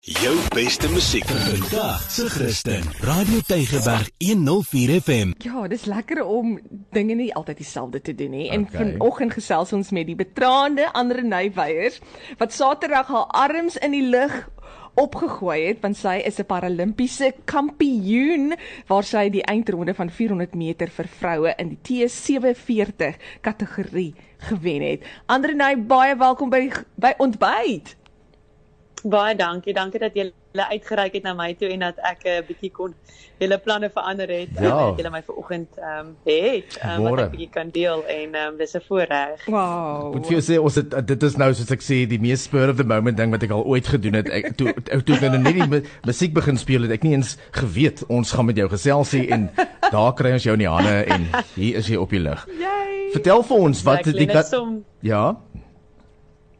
Jou beste musiek vandag se Christen. Radio Tygerberg 104 FM. Ja, dis lekker om dinge nie altyd dieselfde te doen nie. En Okay. vanoggend gesels ons met die betraande Andre Nuyveiers wat Saterdag haar arms in die lug opgegooi het want sy is 'n paralimpiese kampioen waar sy die eindronde van 400 meter vir vroue in die T47 kategorie gewen het. Andre Nuy, baie welkom by by ontbyt. Baie dankie. Dankie dat julle uitgereik het na my toe en dat ek 'n bietjie kon julle planne verander het. Ja. en dat julle my vanoggend ehm um, het um, wat ek bietjie kan deel en ehm um, dis 'n voorreg. Wow. Moet vir jou sê ons het dit is nou soos ek sê die mees spur of the moment ding wat ek al ooit gedoen het. Ek toe toe toe ek nou net die mu- musiek begin speel het ek nie eens geweet ons gaan met jou gesels hier en daar kry ons jou in die hande en hier is jy op die lig. Vertel vir ons wat Exactly, die dit kat som Ja.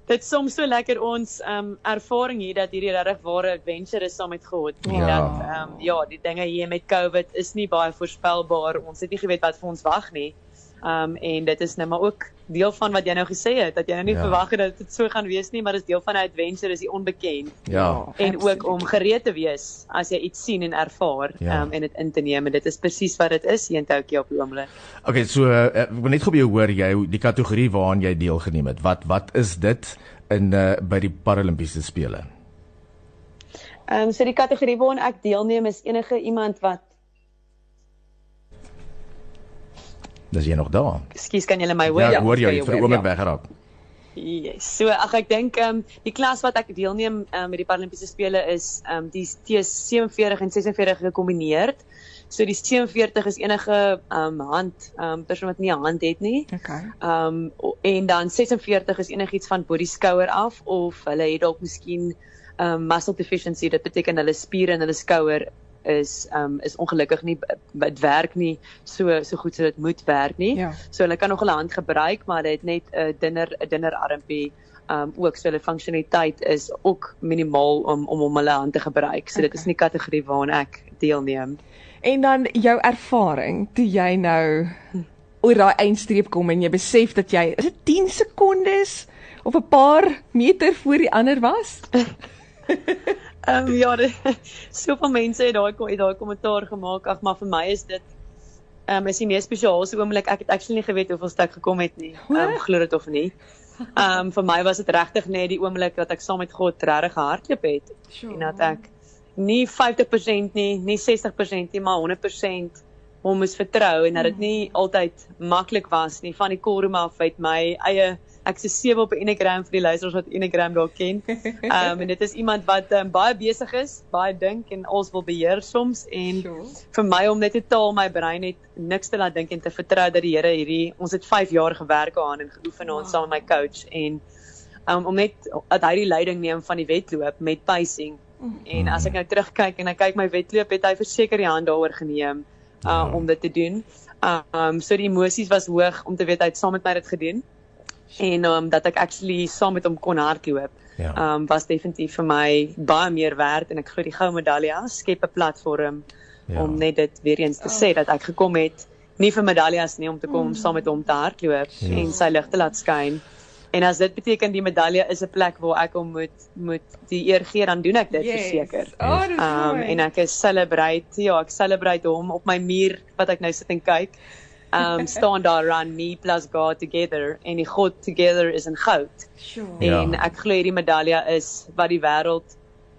Dit soms so lekker ons ehm um, ervaring hier dat hierdie regtig ware adventure is saam met God. En Ja. dat ehm um, ja, die dinge hier met COVID is nie baie voorspelbaar. Ons het nie geweet wat vir ons wag nie. Um, en dit is nou maar ook deel van wat jy nou gesê het dat jy nou nie Ja. ja. verwag het dat dit so gaan wees nie, maar dis deel van 'n adventure, is die onbekend. Ja. en absoluut. ook om gereed te wees as jy iets sien en ervaar Ja. um, en dit in te neem en dit is presies wat dit is Tokio op die oomblik. Okay, so uh, ek wil net gou by jou hoor jy die kategorie waaraan jy deelgeneem het. Wat wat is dit in uh, by die Paralimpiese spele? Ehm um, so die kategorie waaraan ek deelneem is enige iemand wat Dis jy nog daar? Ekskuus, kan julle my hoor? Ja, ek hoor jou jy jou vir 'n oomblik ja. weggeraak. Yes. So ag ek dink ehm um, die klas wat ek deelneem um, met die Paralimpiese spele is ehm um, die T47 en 46 gekombineer. So die 47 is enige ehm um, hand ehm um, persoon wat nie 'n hand het nie. Okay. Ehm um, en dan 46 is enigiets van body skouer af of hulle het dalk miskien ehm um, muscle deficiency dit beteken hulle spiere in hulle skouer is um, is ongelukkig nie dit werk nie so so goed so dit moet werk nie. Ja. So hulle kan nog hulle hand gebruik maar hulle het net 'n uh, dunner 'n dunner armpie um ook so hulle funksionaliteit is ook minimaal om om om hulle hand te gebruik. So dit is Okay. nie kategorie waaraan ek deelneem. En dan jou ervaring toe jy nou oor daai eindstreep kom en jy besef dat jy is dit 10 sekondes of 'n paar meter voor die ander was? Ehm um, ja, soveel mense het daai het daai kommentaar gemaak. Ag, maar vir my is dit ehm um, is die mees spesiaalste oomblik. Ek het actually nie geweet hoeveel stuk gekom het nie. Ehm um, glo dit of nie. Ehm um, vir my was dit regtig net die oomblik dat ek saam met God regtig hardloop het Sure. en dat ek nie 50% nie, nie 60% nie, maar 100% hom moes vertrou en dat dit nie altyd maklik was nie. Van die korum af uit my eie ek se 7 op Enneagram vir die luisteraars wat Enneagram dalk ken. Ehm um, en dit is iemand wat um, baie besig is, baie dink en alles wil beheer soms en Sure. vir my om net totaal my brein net niks te laat dink en te vertrou dat die Here hierdie ons het 5 jaar gewerk aan en geoefen aan Wow. saam met my coach en um, om net dat hy die leiding neem van die wedloop met pacing. En as ek nou terugkyk en ek kyk my wedloop het hy verseker die hand daaroor geneem uh, Ja. om dit te doen. Um so die emosies was hoog om te weet hy het saam met my dit gedoen en um dat ek actually saam met hom kon hardloop. Ja. Um was definitief vir my baie meer werd en ek glo die goue medalje skep 'n platform Ja. om net dit weer eens te sê dat ek gekom het nie vir medaljes nie om te kom om saam met hom te hardloop Ja. en sy lig te laat skyn. En as dit beteken die medalje is 'n plek waar ek hom moet moet die eer gee, dan doen ek dit verseker. Oh, Um en ek is celebrate, ja, ek celebrate hom op my muur wat ek nou sit en kyk. Um staan daar run me plus God together en die God together is in goud. Sure. Ja. En ek glo hierdie medalje is wat die wêreld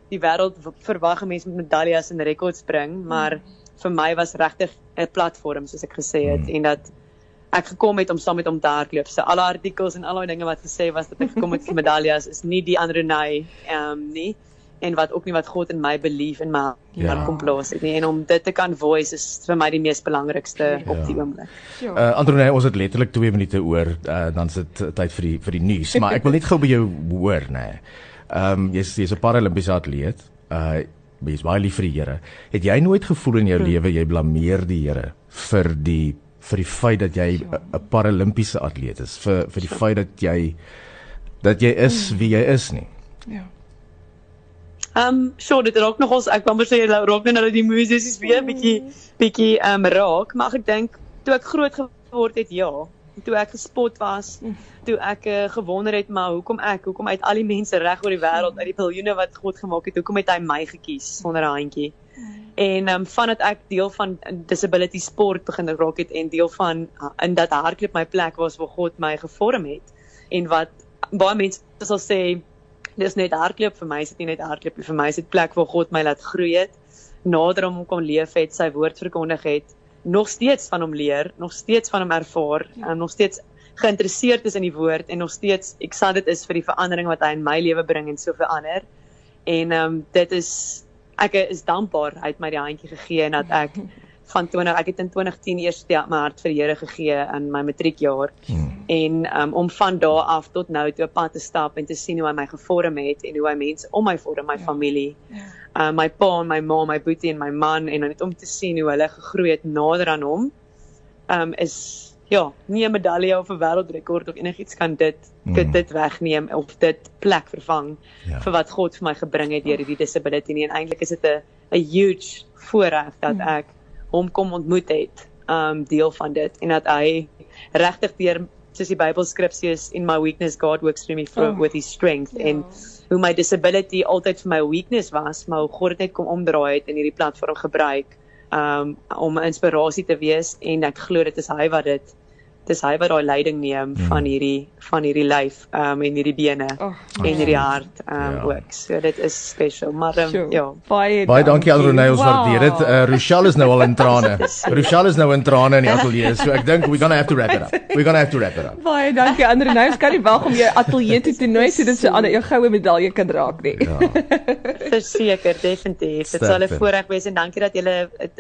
die wêreld verwag 'n mens met medaljes en rekords bring, maar vir my was regtig 'n platform soos ek gesê het Mm. en dat ek gekom het om saam met hom te hardloop. So alle artikels en al daai dinge wat gesê was dat ek gekom het vir medaljes is nie die ander nei ehm um, nie en wat ook nie wat God in my belief in my Ja. hart kom plaas het nie en om dit te kan voice is vir my die mees belangrikste op die Ja. oomblik. Sure. Uh Androne, ons het letterlik 2 minute oor, uh, dan sit uh, tyd vir die vir die nuus, maar ek wil net gou by jou hoor, nê. Nee. Ehm um, jy's jy's 'n paralimpiese atleet. Uh jy's baie lief vir die Here. Het jy nooit gevoel in jou lewe jy blameer die Here vir die vir die feit dat jy 'n 'n paralimpiese atleet is, vir vir die feit dat jy dat jy is wie jy is nie. ja. Ehm um, sure, dit raak nogals ek wou maar sê jy raak nou dat die musies weer bietjie bietjie ehm um, raak, maar ek dink toe ek groot geword het, ja. toe ek gespot was, toe ek uh, gewonder het maar hoekom ek, hoekom uit al die mense reg oor die wêreld, uit die biljoene wat God gemaak het, hoekom het hy my gekies sonder 'n handjie? En ehm um, vandat ek deel van disability sport begin raak het en deel van in dat hardloop my plek was waar God my gevorm het en wat baie mense sal sê dis net hardloop vir my is dit nie net hardloop vir my is dit plek waar God my laat groei het nader om kon leef het sy woord verkondig het nog steeds van hom leer, nog steeds van hom ervaar, ja. en nog steeds geïnteresseerd is in die woord en nog steeds excited is vir die verandering wat hy in my lewe bring en so verander. En ehm um, dit is ek is dankbaar hy het my die handjie gegee en dat ek van 20 ek het in 2010 eers die, my hart vir die Here gegee in my matriekjaar. Hmm. En um, om van daar af tot nou toe 'n pad te stap en te sien hoe hy my gevorm het en hoe hy mense om my vorm, my ja. familie. Ja. Uh, my pa en my ma, my boetie en my man en net om te sien hoe hulle gegroei het nader aan hom. Um is ja, nie 'n medalje of 'n wêreldrekord of enigiets kan dit mm. dit dit wegneem of dit plek vervang ja. vir wat God vir my gebring het deur hierdie disability nie en eintlik is dit 'n 'n huge voorreg dat mm. ek hom kom ontmoet het, um deel van dit en dat hy regtig deur soos die Bybelskripsie is in my weakness God works through me for, oh. with his strength ja. en hoe my disability altyd vir my weakness was, maar hoe God dit net kom omdraai het en hierdie platform gebruik um om inspirasie te wees en ek glo dit is hy wat dit dis hy wat daai leiding neem hmm. van hierdie van hierdie lyf um en hierdie bene oh, en hierdie hart um ja. ook. So dit is special. Maar um, sure. ja. Baie baie dankie aan Renée ons wow. waardeer dit. Uh, Rochelle is nou al in trane. Rochelle is nou in trane in die ateljee. So ek dink we're going to have to wrap it up. We're going to have to wrap it up. Baie dankie Renée. Ons kan nie wag om jou ateljee toe te nooi sodat jy aan jou goue medalje kan draak nie. Ja. Verseker, definitief. Dit sal 'n voorreg wees en dankie dat julle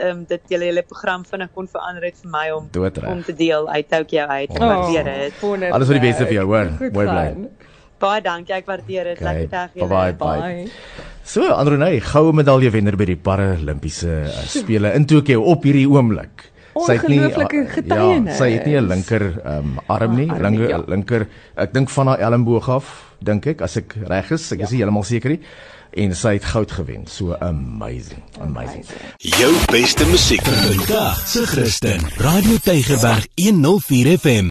um dit julle hele program vinnig kon verander het vir my om Doodrecht. om te deel uit ook jou uit. Ek waardeer dit. Alles vir die beste vir jou, hoor. Mooi bly. Baie dankie, ek waardeer dit. Lekker dag julle. Bye bye. So, Andronay, goue medalje wenner by die Paralimpiese uh, spele in Tokio op hierdie oomblik. Sy het nie ja, sy het nie 'n linker um, arm nie, ah, linker ja. linker ek dink van haar elmboog af, dink ek as ek reg is, ek ja. is nie heeltemal seker nie en sy het goud gewen. So amazing, amazing. Jou beste musiek vir vandag, se Christen. Radio Tygerberg 104 FM.